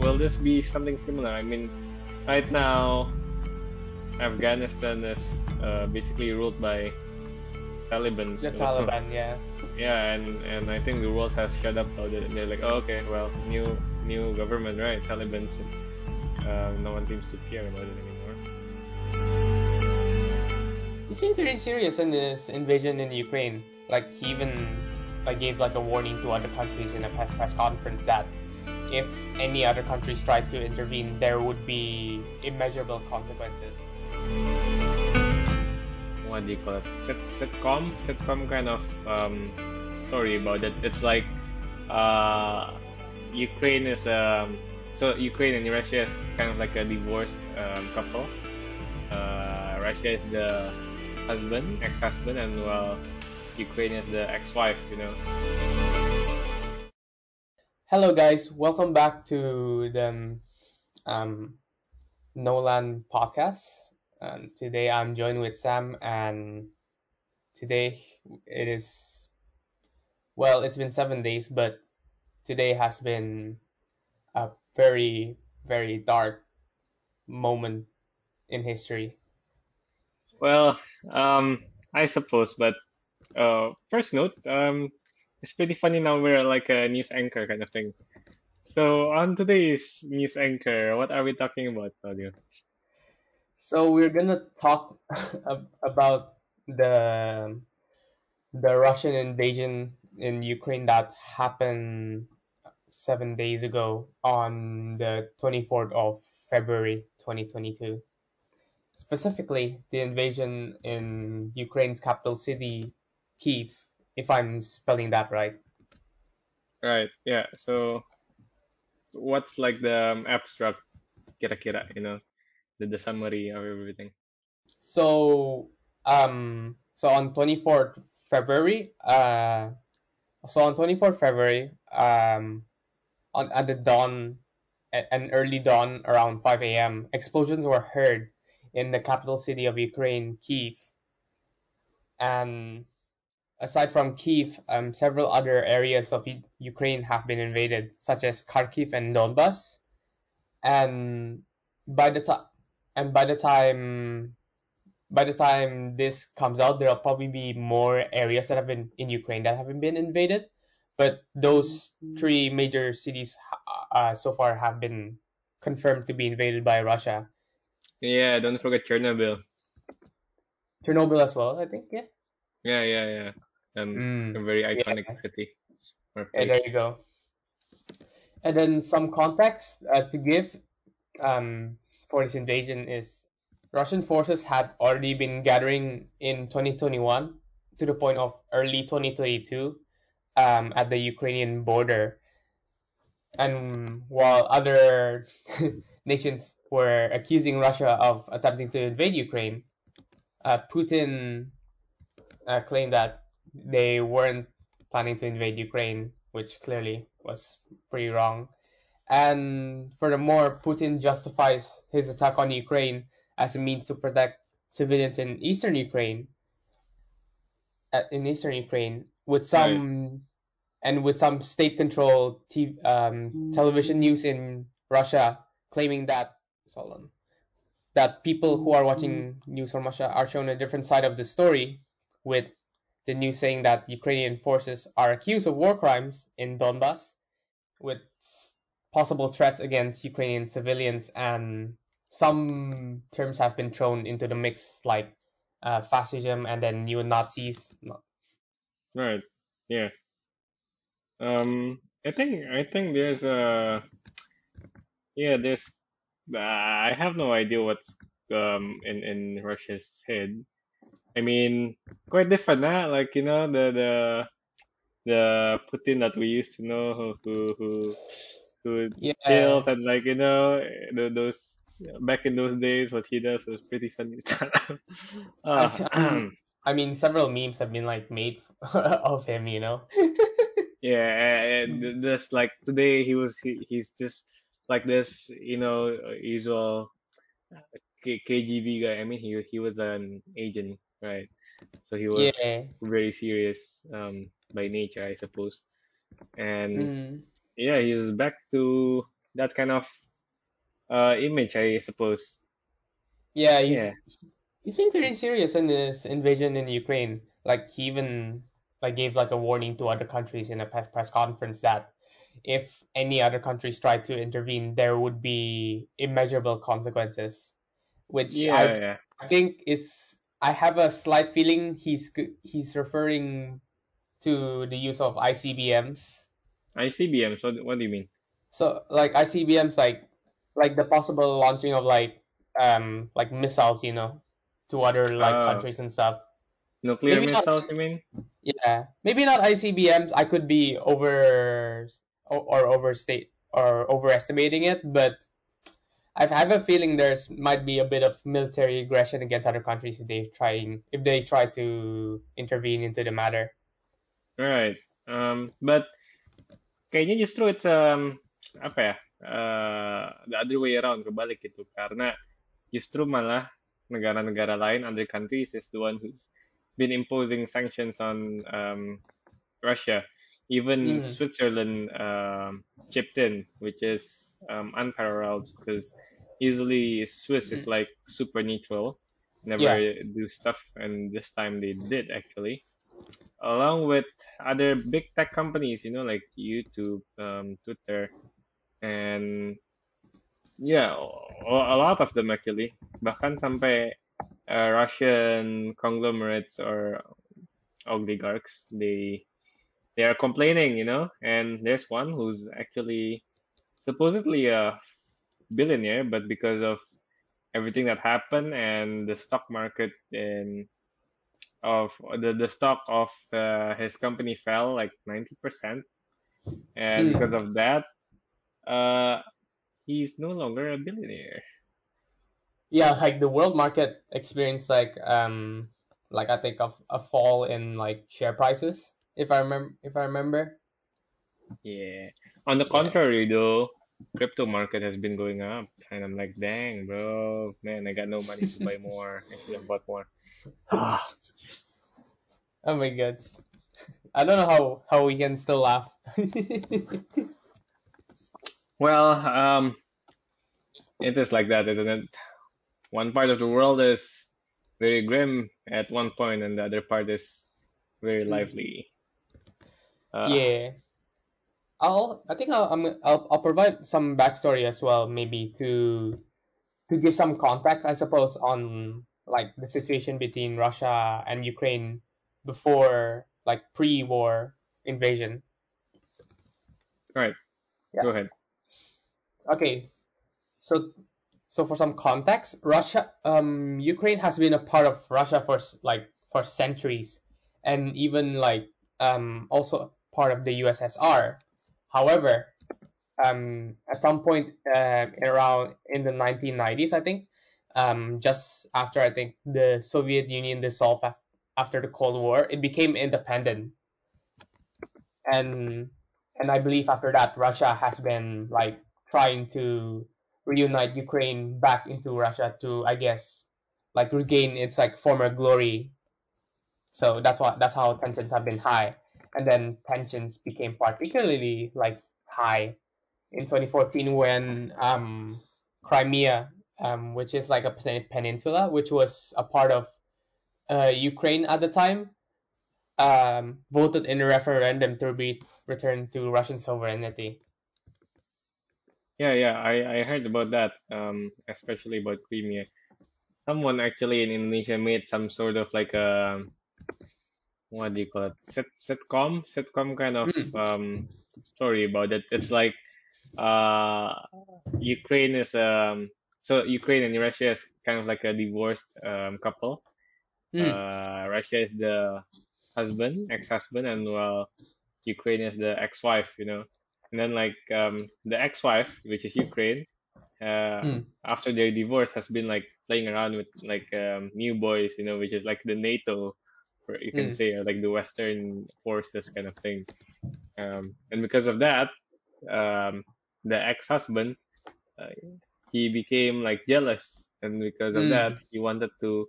will this be something similar? I mean, right now, Afghanistan is uh, basically ruled by Taliban. The so- Taliban, yeah. Yeah, and and I think the world has shut up about it. And they're like, oh, okay, well, new new government, right? Taliban. Uh, no one seems to care about it anymore. He's been pretty serious in this invasion in Ukraine. Like he even like gave like a warning to other countries in a press conference that if any other countries tried to intervene, there would be immeasurable consequences. What do you call it? Sit, sitcom, sitcom kind of um, story about it. It's like uh, Ukraine is um, so Ukraine and Russia is kind of like a divorced um, couple. Uh, Russia is the husband, ex-husband, and well, Ukraine is the ex-wife. You know. Hello guys, welcome back to the um, Nolan podcast. Um, today I'm joined with Sam, and today it is well, it's been seven days, but today has been a very very dark moment in history. Well, um, I suppose, but uh, first note, um, it's pretty funny now we're like a news anchor kind of thing. So on today's news anchor, what are we talking about, Claudio? So we're gonna talk about the the Russian invasion in Ukraine that happened seven days ago on the 24th of February 2022. Specifically, the invasion in Ukraine's capital city, Kiev, if I'm spelling that right. Right, yeah. So what's like the um, abstract kira-kira, you know, the, the summary of everything? So, um, so on 24th February, uh, so on 24th February, um, on at the dawn, at an early dawn around 5 a.m., explosions were heard in the capital city of Ukraine, Kiev. And aside from Kiev, um, several other areas of U- Ukraine have been invaded, such as Kharkiv and Donbas. And by the time, and by the time by the time this comes out, there'll probably be more areas that have been in Ukraine that haven't been invaded. But those three major cities uh, so far have been confirmed to be invaded by Russia. Yeah, don't forget Chernobyl. Chernobyl as well, I think. Yeah. Yeah, yeah, yeah. Um, Mm, a very yeah. iconic city or Yeah, there you go. And then some context uh, to give um, for this invasion is Russian forces had already been gathering in 2021 to the point of early 2022 um, at the Ukrainian border. And while other nations were accusing Russia of attempting to invade Ukraine, uh, Putin uh, claimed that they weren't planning to invade Ukraine, which clearly was pretty wrong. And furthermore, Putin justifies his attack on Ukraine as a means to protect civilians in eastern Ukraine, uh, in eastern Ukraine, with some and with some state-controlled t- um, television news in Russia claiming that on, that people who are watching news from Russia are shown a different side of the story, with the news saying that Ukrainian forces are accused of war crimes in Donbas, with possible threats against Ukrainian civilians, and some terms have been thrown into the mix, like uh, fascism and then neo Nazis. Right. Yeah. Um, I think I think there's a yeah there's I have no idea what's um in in Russia's head. I mean, quite different, huh? Like you know the the the Putin that we used to know who who who, who Yeah. chills and like you know the, those back in those days what he does was pretty funny stuff. I, Ah, mean, several memes have been like made of him, you know. Yeah, and just like today he was he, he's just like this, you know, usual KGB guy. I mean, he he was an agent, right? So he was Yeah. very serious um by nature, I suppose. And Mm. yeah, he's back to that kind of uh, image, I suppose. Yeah, he's Yeah, he's been very serious in this invasion in Ukraine. Like he even like gave like a warning to other countries in a press conference that if any other countries try to intervene, there would be immeasurable consequences. Which I yeah, yeah. I think is I have a slight feeling he's he's referring to the use of ICBMs. ICBMs. What, what do you mean? So like ICBMs like like the possible launching of like um like missiles, you know, to other like Oh, countries and stuff. nuclear Maybe not missiles. You mean? yeah, maybe not ICBMs. I could be over or, or overstate or overestimating it, but I have a feeling there's might be a bit of military aggression against other countries if they trying if they try to intervene into the matter. Right. Um, but kayaknya justru it's um apa ya? Uh, the other way around kebalik itu karena justru malah negara-negara lain, other countries, is the one who's been imposing sanctions on um, Russia. Even Mm, Switzerland um, chipped in, which is um, unparalleled because usually Swiss is mm, like super neutral, never yeah. do stuff, and this time they did actually, along with other big tech companies, you know, like YouTube, um, Twitter, and yeah, a lot of them actually. Bahkan sampai uh, Russian conglomerates or oligarchs, they they are complaining, you know. And there's one who's actually supposedly a billionaire, but because of everything that happened and the stock market and of the the stock of uh, his company fell like 90%, and because Mm. of that, uh, he's no longer a billionaire. Yeah, like the world market experienced like um like I think of a fall in like share prices if I remember if I remember. Yeah. On the Yeah. contrary, though, crypto market has been going up, and I'm like, dang, bro, man, I got no money to buy more. I should have bought more. Oh my god. I don't know how how we can still laugh. Well, um, it is like that, isn't it? One part of the world is very grim at one point, and the other part is very Mm. lively. Uh, Yeah. I'll I think I'll I'm, I'll I'll provide some backstory as well maybe to to give some context I suppose on like the situation between Russia and Ukraine before like pre-war invasion. right, Yeah. go ahead. Okay. So so for some context, Russia um Ukraine has been a part of Russia for like for centuries and even like um also part of the USSR. However, um, at some point uh, around in the 1990s, I think, um, just after I think the Soviet Union dissolved af- after the Cold War, it became independent, and and I believe after that, Russia has been like trying to reunite Ukraine back into Russia to, I guess, like regain its like former glory. So that's what that's how tensions have been high, and then tensions became particularly like high in 2014 when um, Crimea, um, which is like a peninsula, which was a part of uh, Ukraine at the time, um, voted in a referendum to be returned to Russian sovereignty. Yeah, yeah, I, I heard about that, um, especially about Crimea. Someone actually in Indonesia made some sort of like a what do you call it? Sit sitcom, sitcom kind of Mm, um story about it. It's like uh Ukraine is um so Ukraine and Russia is kind of like a divorced um couple. mm, Uh, Russia is the husband, ex-husband, and well, Ukraine is the ex-wife, you know. And then like um the ex-wife, which is Ukraine, uh mm, after their divorce has been like playing around with like um new boys, you know, which is like the NATO, you can mm, say, or like the Western forces kind of thing. Um, and because of that, um, the ex-husband uh, he became like jealous, and because of that, mm, he wanted to,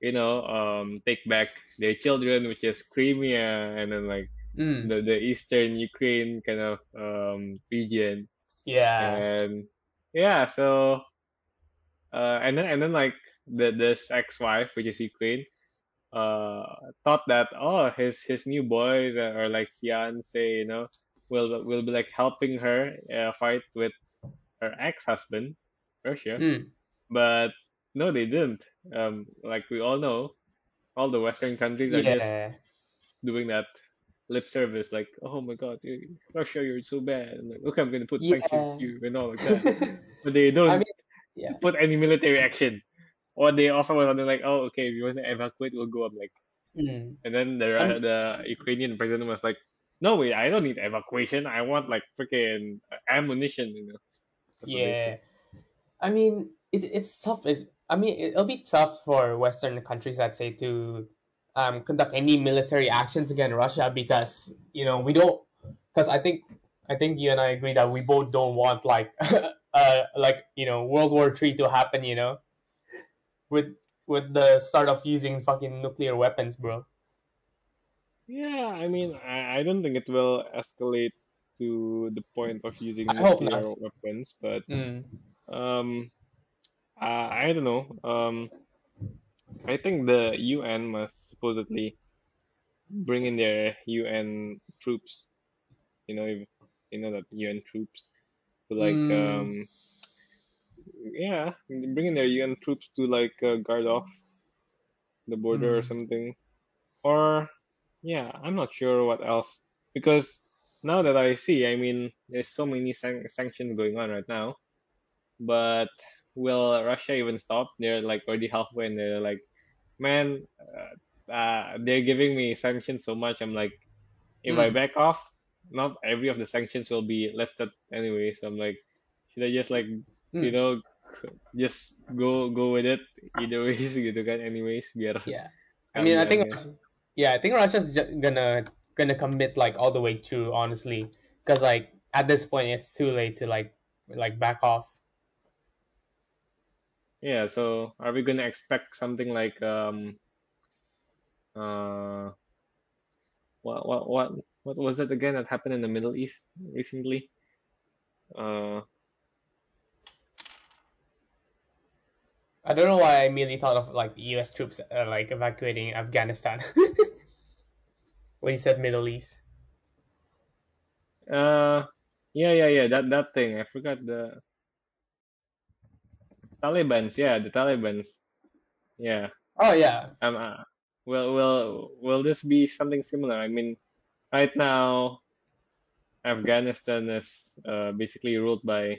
you know, um, take back their children, which is Crimea, and then like mm, the the eastern Ukraine kind of um region. Yeah. and yeah, so uh, and then and then like the this ex-wife, which is Ukraine, uh, thought that oh his his new boys or like fiance, you know, will will be like helping her uh, fight with her ex-husband, Russia, Mm. but no, they didn't. Um, like we all know, all the Western countries are just Yeah. doing that lip service, like, oh my God, you- Russia, you're so bad. And like, okay, I'm gonna put sanctions Yeah. to you and all like that. But they I don't mean, yeah. put any military action. Or they offer was something like, oh, okay, if you want to evacuate, we'll go. I'm like, Mm. and then the the Ukrainian president was like, no way, I don't need evacuation. I want like freaking ammunition. You know, that's yeah. I mean, it, it's tough. Is I mean, it'll be tough for Western countries, I'd say, to um, conduct any military actions against Russia because you know we don't. Because I think I think you and I agree that we both don't want like uh like you know World War Three to happen. You know, with with the start of using fucking nuclear weapons, bro. Yeah, I mean, I, I don't think it will escalate to the point of using I nuclear weapons, but Mm, um, I, I don't know. Um, I think the UN must supposedly bring in their UN troops. You know, if, you know that UN troops to like mm, um, yeah, bring in their UN troops to like uh, guard off the border or mm, something. Or yeah, I'm not sure what else because now that I see, I mean, there's so many san- sanctions going on right now, but will Russia even stop? They're like already halfway and they're like, man, uh, uh, they're giving me sanctions so much. I'm like, if I mm, back off, not every of the sanctions will be lifted anyway. So I'm like, should I just like, you mm. know, just go go with it either ways gitu kan anyways biar Yeah. I mean, I think yeah, I think Russia's gonna gonna commit like all the way through, honestly, because like at this point it's too late to like like back off. Yeah, so are we gonna expect something like um uh what what what what was it again that happened in the Middle East recently? Uh I don't know why I immediately thought of like U.S. troops uh, like evacuating Afghanistan when you said Middle East. uh yeah yeah yeah that that thing I forgot the Taliban's yeah the Taliban's yeah Oh yeah, um uh, will will will this be something similar? I mean right now Afghanistan is uh basically ruled by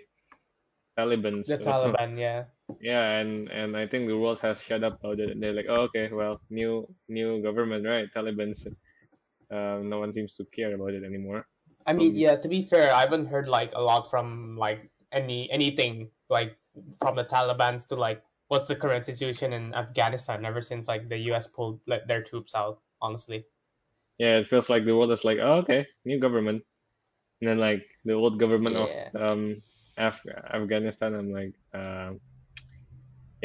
Taliban the so Taliban. Yeah. Yeah and and I think the world has shut up about it they're like oh, okay well new new government right Taliban's Um, no one seems to care about it anymore. I mean, yeah. To be fair, I haven't heard like a lot from like any anything like from the Taliban's to like what's the current situation in Afghanistan ever since like the U.S. pulled like, their troops out. Honestly. yeah, it feels like the world is like, oh, okay, new government, and then like the old government of um Af Afghanistan. I'm like, um,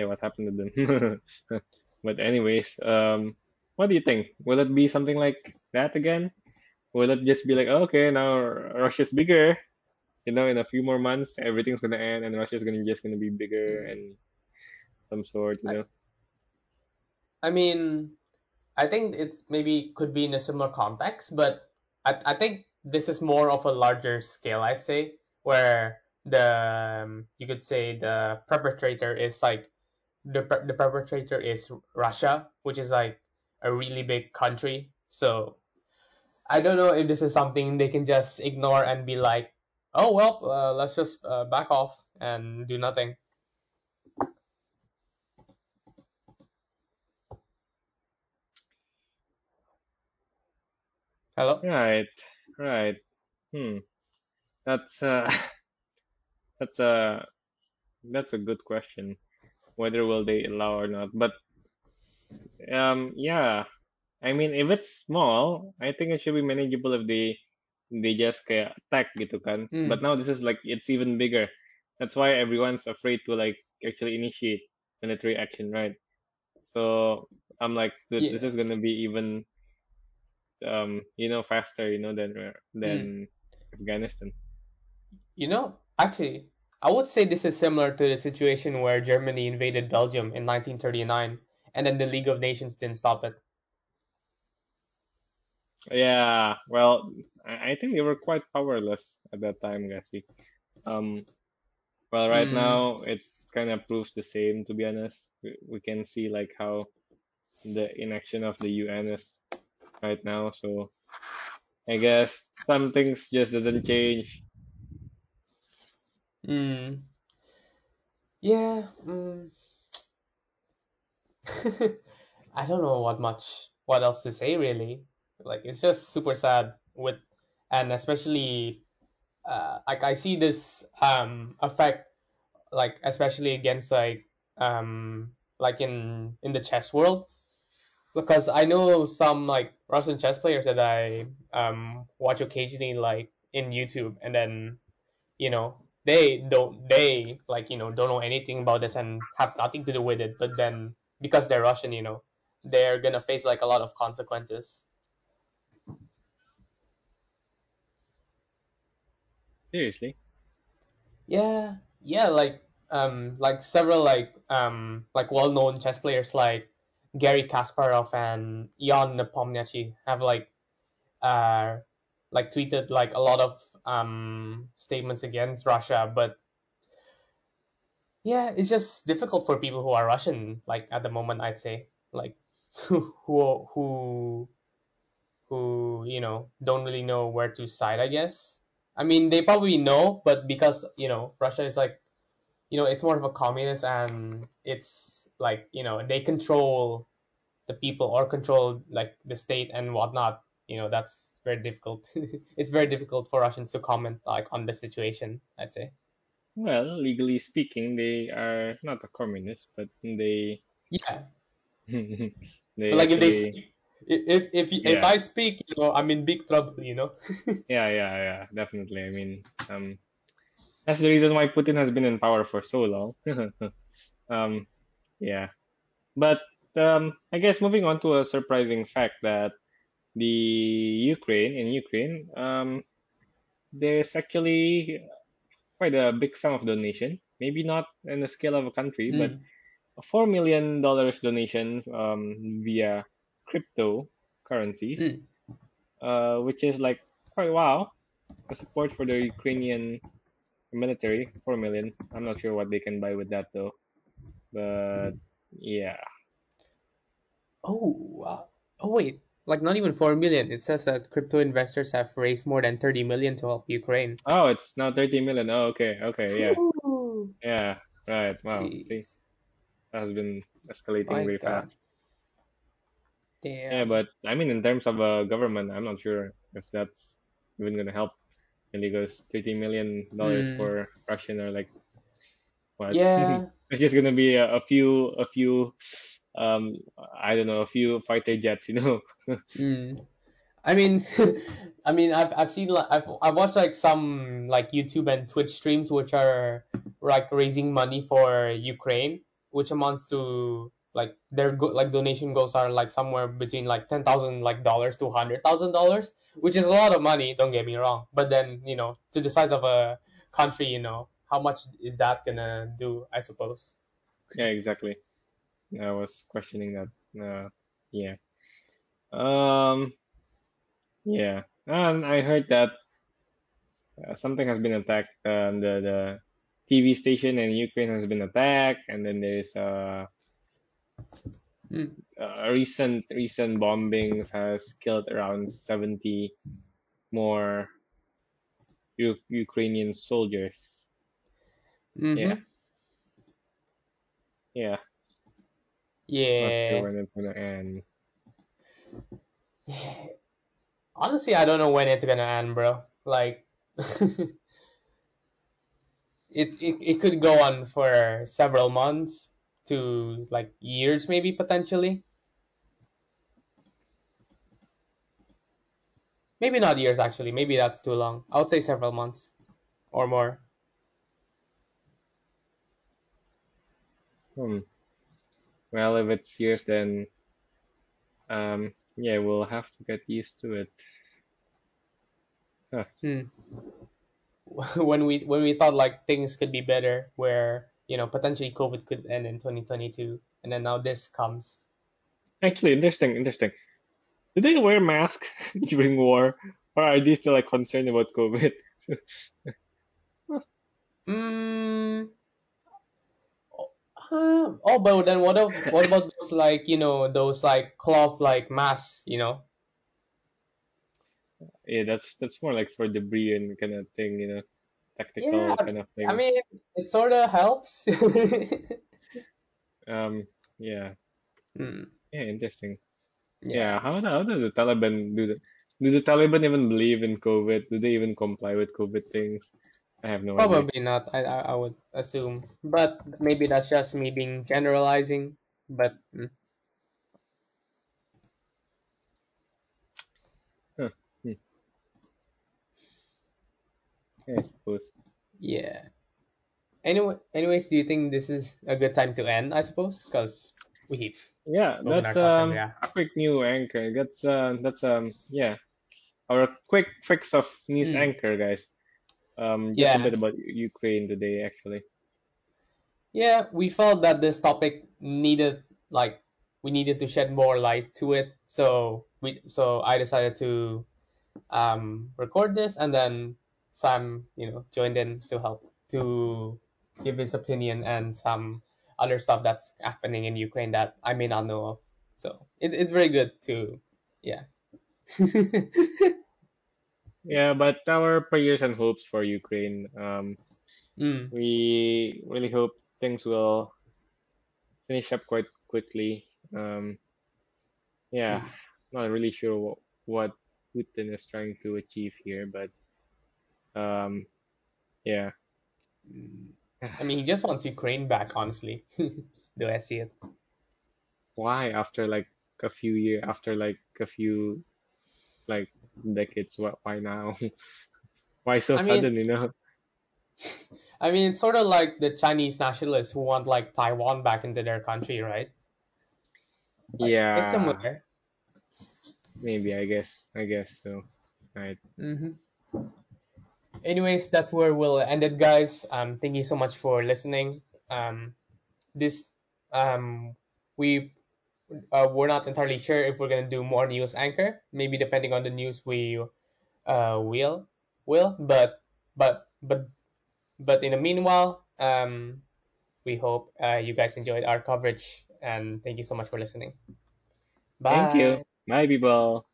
what happened to them? But anyways, um, what do you think? Will it be something like that again? Will it just be like, oh, okay, now Russia's bigger? You know, in a few more months, everything's gonna end, and Russia's gonna just gonna be bigger and some sort, you I, know? I mean, I think it's maybe could be in a similar context, but I, I think this is more of a larger scale, I'd say, where the um, you could say the perpetrator is like the the perpetrator is Russia, which is like a really big country. So I don't know if this is something they can just ignore and be like, oh well, uh, let's just uh, back off and do nothing. Hello. Right, right. Hmm. That's uh, that's a that's a good question. Whether will they allow or not? But um, yeah. I mean, if it's small, I think it should be manageable if they they just kayak attack gitu kan. But Hmm. now this is like it's even bigger. That's why everyone's afraid to like actually initiate military action, right? So I'm like, dude, this is gonna be even um, you know, faster, you know, than Hmm. than Afghanistan. You know, Actually, I would say this is similar to the situation where Germany invaded Belgium in 1939, and then the League of Nations didn't stop it. Yeah, well, I think they were quite powerless at that time, Gassi. Um, well, right Hmm. now it kind of proves the same, to be honest. We, we can see like how the inaction of the UN is right now, so I guess some things just doesn't change. Hmm. Yeah. Mm. I don't know what much what else to say really. Like it's just super sad with, and especially uh, like I see this um affect like especially against like um like in in the chess world because I know some like Russian chess players that I um watch occasionally like in YouTube and then you know they don't they like you know don't know anything about this and have nothing to do with it but then because they're Russian you know they're gonna face like a lot of consequences. Seriously. Yeah, yeah, like um like several like um like well-known chess players like Garry Kasparov and Ian Nepomniachtchi have like uh like tweeted like a lot of um statements against Russia, but yeah, it's just difficult for people who are Russian like at the moment I'd say like who who who who you know don't really know where to side I guess. I mean they probably know, but because you know Russia is like you know it's more of a communist and it's like you know they control the people or control like the state and whatnot you know that's very difficult. It's very difficult for russians to comment like on the situation i'd say. Well, legally speaking, they are not a communist, but they yeah. but they like if they speak if if if yeah. I speak you know i'm in big trouble you know? Yeah yeah yeah definitely. I mean um that's the reason why Putin has been in power for so long. um yeah, but um I guess moving on to a surprising fact that the Ukraine in Ukraine um there's actually quite a big sum of donation. Maybe not in the scale of a country, but mm, a four million dollars donation um, via cryptocurrencies, mm. uh, which is like quite wow. The support for the Ukrainian military, four million. I'm not sure what they can buy with that though, but yeah. oh uh, oh wait like not even 4 million it says that crypto investors have raised more than 30 million to help ukraine Oh, it's now 30 million. Oh, okay, okay, yeah, Whew. yeah, right. Wow, see, that has been escalating my very god fast. Yeah, but I mean, in terms of a government, I'm not sure if that's even gonna help. And because 30 million dollars mm. for Russian or like what? Yeah. It's just gonna be a, a few, a few, um, I don't know, a few fighter jets, you know? Mm. I mean, I mean, I've I've seen like I've I've watched like some like YouTube and Twitch streams which are like raising money for Ukraine, which amounts to like their go- like donation goals are like somewhere between like ten thousand like dollars to hundred thousand dollars, which is a lot of money. Don't get me wrong, but then you know to the size of a country, you know how much is that gonna do? I suppose. Yeah, exactly. I was questioning that. Uh, yeah. Um, yeah. And I heard that uh, something has been attacked. Um, the the TV station in Ukraine has been attacked, and then there's uh, Mm. uh recent recent bombings has killed around 70 more U- Ukrainian soldiers. Yeah, Mm-hmm. yeah. Sure Yeah. when it's gonna end. Honestly, I don't know when it's gonna end, bro. Like, it, it it could go on for several months to like years, maybe potentially. Maybe not years, actually. Maybe that's too long. I would say several months or more. Hmm. Well, if it's years, then um, yeah, we'll have to get used to it. Huh. Hmm. when we when we thought like things could be better, where you know potentially COVID could end in 2022, and then now this comes. Actually, interesting, interesting. Do they wear masks during war, or are they still like concerned about COVID? Mm, uh, oh, but then what of, what about those like you know those like cloth like masks, you know? Yeah, that's that's more like for debris and kind of thing, you know, Yeah, kind of thing. I mean it sort of helps. Um, yeah, Hmm, yeah, interesting. yeah, Yeah, how how does the Taliban do that? do the Taliban even believe in COVID? Do they even comply with COVID things? I have no idea. probably not. I, I I would assume, but maybe that's just me being generalizing. But mm, Huh. Hmm. Yeah, I suppose. yeah. Anyway, anyways, do you think this is a good time to end? I suppose because we've Yeah, that's um yeah, quick new anchor. That's uh that's um yeah our quick fix of news mm, anchor, guys. Um, just a bit about Ukraine today, actually. yeah. We felt that this topic needed like we needed to shed more light to it, so we so I decided to um record this and then Sam you know joined in to help to give his opinion and some other stuff that's happening in Ukraine that I may not know of. So it, it's very good to yeah. Yeah, but our prayers and hopes for Ukraine. Um, mm, we really hope things will finish up quite quickly. Um, yeah, mm, not really sure what, what Putin is trying to achieve here, but um, yeah. mm. I mean, he just wants Ukraine back, honestly. Do I see it? Why after like a few year, after like a few like decades, what, why now? Why so I mean, you know? I mean, it's sort of like the Chinese nationalists who want like Taiwan back into their country, right? Like it's Yeah, similar. maybe I guess I guess so. Right. hmm Anyways, that's where we'll end it, guys. Um, thank you so much for listening. Um, this um, we uh, we're not entirely sure if we're gonna do more news anchor. Maybe depending on the news we uh will will. But but but but in the meanwhile, um, we hope uh, you guys enjoyed our coverage and thank you so much for listening. Thank you. Bye. Bye, people.